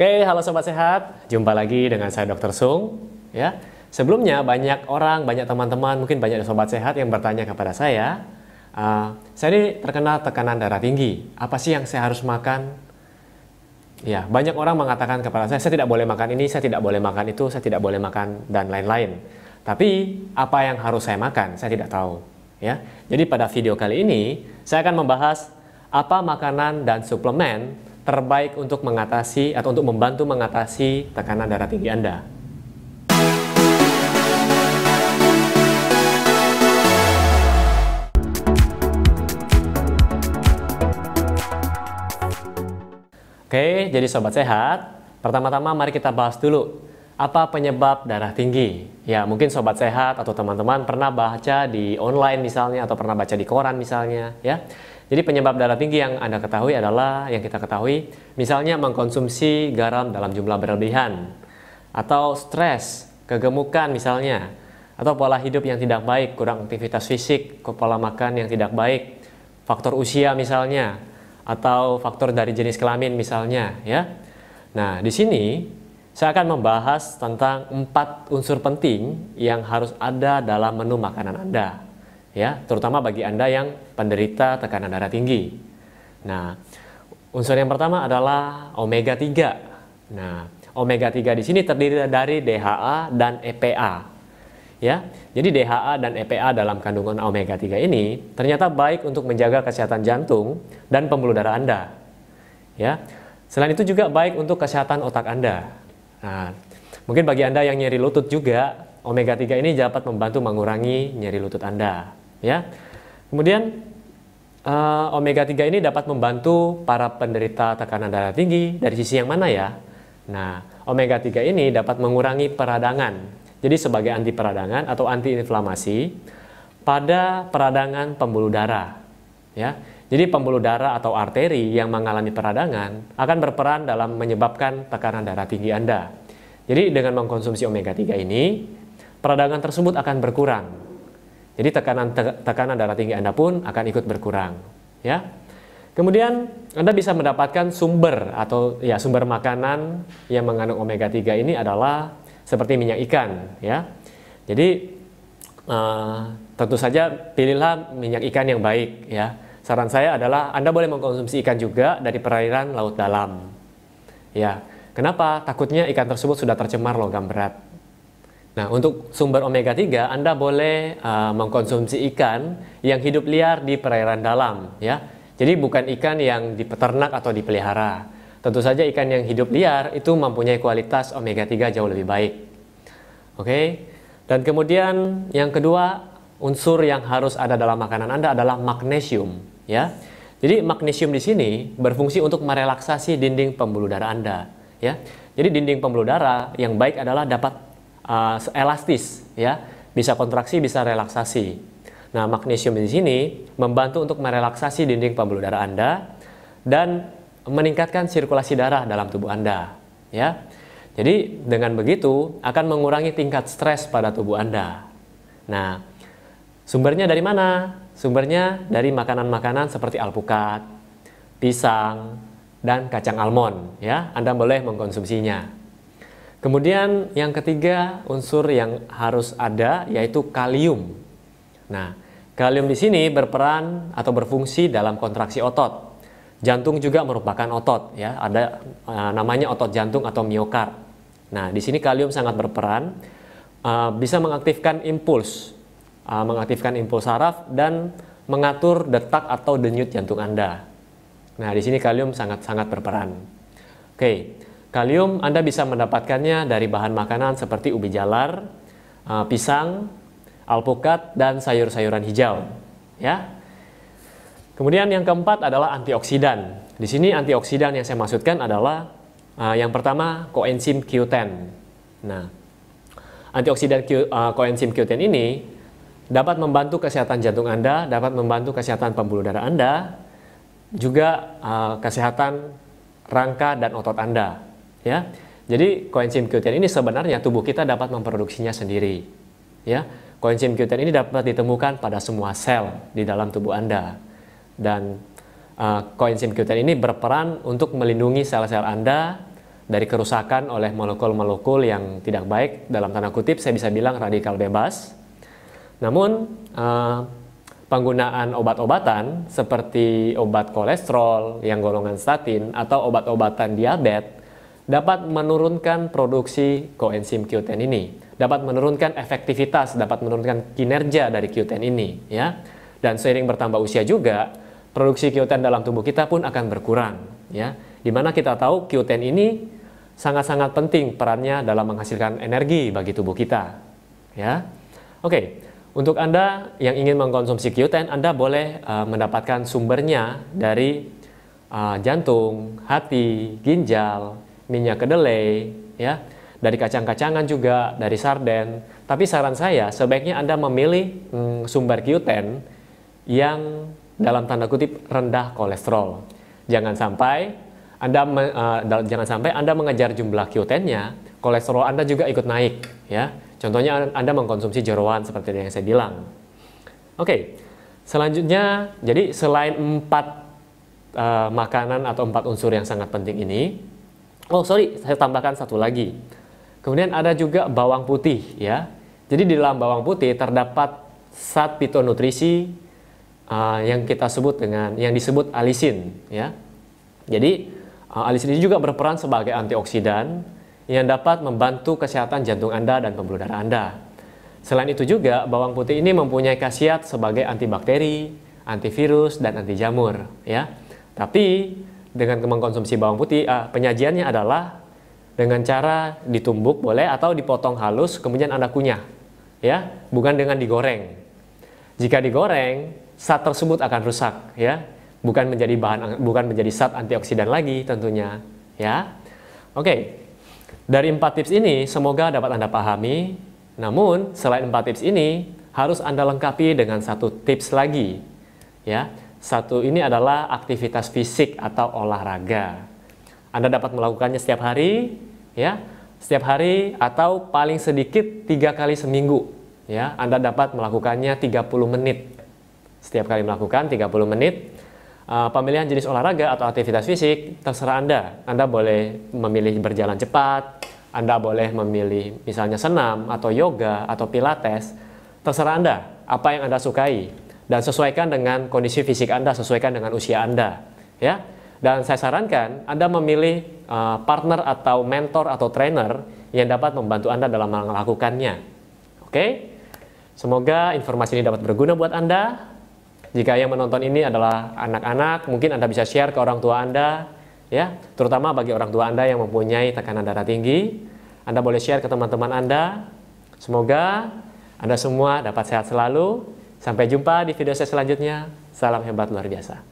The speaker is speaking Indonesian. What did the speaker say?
Oke, halo sobat sehat. Jumpa lagi dengan saya Dr. Sung, ya. Sebelumnya banyak orang, banyak teman-teman, mungkin banyak sobat sehat yang bertanya kepada saya, uh, saya ini terkena tekanan darah tinggi. Apa sih yang saya harus makan? Ya, banyak orang mengatakan kepada saya, saya tidak boleh makan ini, saya tidak boleh makan itu, saya tidak boleh makan dan lain-lain. Tapi apa yang harus saya makan? Saya tidak tahu. Ya, jadi pada video kali ini saya akan membahas apa makanan dan suplemen terbaik untuk mengatasi atau untuk membantu mengatasi tekanan darah tinggi Anda. Oke, jadi sobat sehat, pertama-tama mari kita bahas dulu apa penyebab darah tinggi. Ya, mungkin sobat sehat atau teman-teman pernah baca di online misalnya atau pernah baca di koran misalnya, ya. Jadi penyebab darah tinggi yang Anda ketahui adalah yang kita ketahui misalnya mengkonsumsi garam dalam jumlah berlebihan atau stres, kegemukan misalnya atau pola hidup yang tidak baik, kurang aktivitas fisik, pola makan yang tidak baik, faktor usia misalnya atau faktor dari jenis kelamin misalnya ya. Nah, di sini saya akan membahas tentang empat unsur penting yang harus ada dalam menu makanan Anda ya, terutama bagi Anda yang penderita tekanan darah tinggi. Nah, unsur yang pertama adalah omega 3. Nah, omega 3 di sini terdiri dari DHA dan EPA. Ya. Jadi DHA dan EPA dalam kandungan omega 3 ini ternyata baik untuk menjaga kesehatan jantung dan pembuluh darah Anda. Ya. Selain itu juga baik untuk kesehatan otak Anda. Nah, mungkin bagi Anda yang nyeri lutut juga, omega 3 ini dapat membantu mengurangi nyeri lutut Anda ya. Kemudian uh, omega 3 ini dapat membantu para penderita tekanan darah tinggi dari sisi yang mana ya? Nah, omega 3 ini dapat mengurangi peradangan. Jadi sebagai anti peradangan atau anti inflamasi pada peradangan pembuluh darah, ya. Jadi pembuluh darah atau arteri yang mengalami peradangan akan berperan dalam menyebabkan tekanan darah tinggi Anda. Jadi dengan mengkonsumsi omega 3 ini, peradangan tersebut akan berkurang jadi tekanan tekanan darah tinggi Anda pun akan ikut berkurang, ya. Kemudian Anda bisa mendapatkan sumber atau ya sumber makanan yang mengandung omega 3 ini adalah seperti minyak ikan, ya. Jadi uh, tentu saja pilihlah minyak ikan yang baik, ya. Saran saya adalah Anda boleh mengkonsumsi ikan juga dari perairan laut dalam. Ya. Kenapa? Takutnya ikan tersebut sudah tercemar logam berat. Nah, untuk sumber omega 3 Anda boleh uh, mengkonsumsi ikan yang hidup liar di perairan dalam ya. Jadi bukan ikan yang dipeternak atau dipelihara. Tentu saja ikan yang hidup liar itu mempunyai kualitas omega 3 jauh lebih baik. Oke. Dan kemudian yang kedua, unsur yang harus ada dalam makanan Anda adalah magnesium ya. Jadi magnesium di sini berfungsi untuk merelaksasi dinding pembuluh darah Anda ya. Jadi dinding pembuluh darah yang baik adalah dapat uh, elastis ya, bisa kontraksi, bisa relaksasi. Nah, magnesium di sini membantu untuk merelaksasi dinding pembuluh darah Anda dan meningkatkan sirkulasi darah dalam tubuh Anda, ya. Jadi, dengan begitu akan mengurangi tingkat stres pada tubuh Anda. Nah, sumbernya dari mana? Sumbernya dari makanan-makanan seperti alpukat, pisang, dan kacang almond, ya. Anda boleh mengkonsumsinya. Kemudian yang ketiga unsur yang harus ada yaitu kalium. Nah, kalium di sini berperan atau berfungsi dalam kontraksi otot. Jantung juga merupakan otot ya, ada uh, namanya otot jantung atau miokard. Nah, di sini kalium sangat berperan uh, bisa mengaktifkan impuls, uh, mengaktifkan impuls saraf dan mengatur detak atau denyut jantung Anda. Nah, di sini kalium sangat-sangat berperan. Oke. Kalium Anda bisa mendapatkannya dari bahan makanan seperti ubi jalar, uh, pisang, alpukat, dan sayur-sayuran hijau. Ya. Kemudian yang keempat adalah antioksidan. Di sini antioksidan yang saya maksudkan adalah uh, yang pertama koenzim Q10. Nah, antioksidan uh, koenzim Q10 ini dapat membantu kesehatan jantung Anda, dapat membantu kesehatan pembuluh darah Anda, juga kesehatan rangka dan otot Anda ya. Jadi koenzim Q10 ini sebenarnya tubuh kita dapat memproduksinya sendiri. Ya, koenzim Q10 ini dapat ditemukan pada semua sel di dalam tubuh Anda. Dan uh, koenzim Q10 ini berperan untuk melindungi sel-sel Anda dari kerusakan oleh molekul-molekul yang tidak baik dalam tanda kutip saya bisa bilang radikal bebas. Namun uh, penggunaan obat-obatan seperti obat kolesterol yang golongan statin atau obat-obatan diabetes dapat menurunkan produksi koenzim Q10 ini, dapat menurunkan efektivitas, dapat menurunkan kinerja dari Q10 ini, ya. Dan seiring bertambah usia juga, produksi Q10 dalam tubuh kita pun akan berkurang, ya. Di mana kita tahu Q10 ini sangat-sangat penting perannya dalam menghasilkan energi bagi tubuh kita. Ya, Oke, untuk Anda yang ingin mengkonsumsi Q10, Anda boleh uh, mendapatkan sumbernya dari uh, jantung, hati, ginjal, minyak kedelai, ya, dari kacang-kacangan juga, dari sarden. Tapi saran saya, sebaiknya Anda memilih hmm, sumber Q10 yang dalam tanda kutip rendah kolesterol. Jangan sampai anda uh, jangan sampai Anda mengejar jumlah Q10-nya, kolesterol Anda juga ikut naik, ya. Contohnya Anda mengkonsumsi jeroan seperti yang saya bilang. Oke, okay. selanjutnya, jadi selain empat uh, makanan atau empat unsur yang sangat penting ini, oh sorry, saya tambahkan satu lagi. Kemudian ada juga bawang putih, ya. Jadi di dalam bawang putih terdapat zat fitonutrisi uh, yang kita sebut dengan yang disebut alisin, ya. Jadi Uh, alisin ini juga berperan sebagai antioksidan yang dapat membantu kesehatan jantung Anda dan pembuluh darah Anda. Selain itu juga, bawang putih ini mempunyai khasiat sebagai antibakteri, antivirus, dan anti jamur. Ya. Tapi dengan mengkonsumsi bawang putih, uh, penyajiannya adalah dengan cara ditumbuk boleh atau dipotong halus kemudian Anda kunyah. Ya, bukan dengan digoreng. Jika digoreng, zat tersebut akan rusak. Ya, bukan menjadi bahan bukan menjadi zat antioksidan lagi tentunya ya oke dari empat tips ini semoga dapat anda pahami namun selain empat tips ini harus anda lengkapi dengan satu tips lagi ya satu ini adalah aktivitas fisik atau olahraga anda dapat melakukannya setiap hari ya setiap hari atau paling sedikit tiga kali seminggu ya Anda dapat melakukannya 30 menit setiap kali melakukan 30 menit uh, pemilihan jenis olahraga atau aktivitas fisik terserah Anda. Anda boleh memilih berjalan cepat, Anda boleh memilih misalnya senam atau yoga atau pilates. Terserah Anda apa yang Anda sukai dan sesuaikan dengan kondisi fisik Anda, sesuaikan dengan usia Anda, ya. Dan saya sarankan Anda memilih uh, partner atau mentor atau trainer yang dapat membantu Anda dalam melakukannya. Oke? Semoga informasi ini dapat berguna buat Anda. Jika yang menonton ini adalah anak-anak, mungkin Anda bisa share ke orang tua Anda, ya, terutama bagi orang tua Anda yang mempunyai tekanan darah tinggi. Anda boleh share ke teman-teman Anda. Semoga Anda semua dapat sehat selalu. Sampai jumpa di video saya selanjutnya. Salam hebat luar biasa.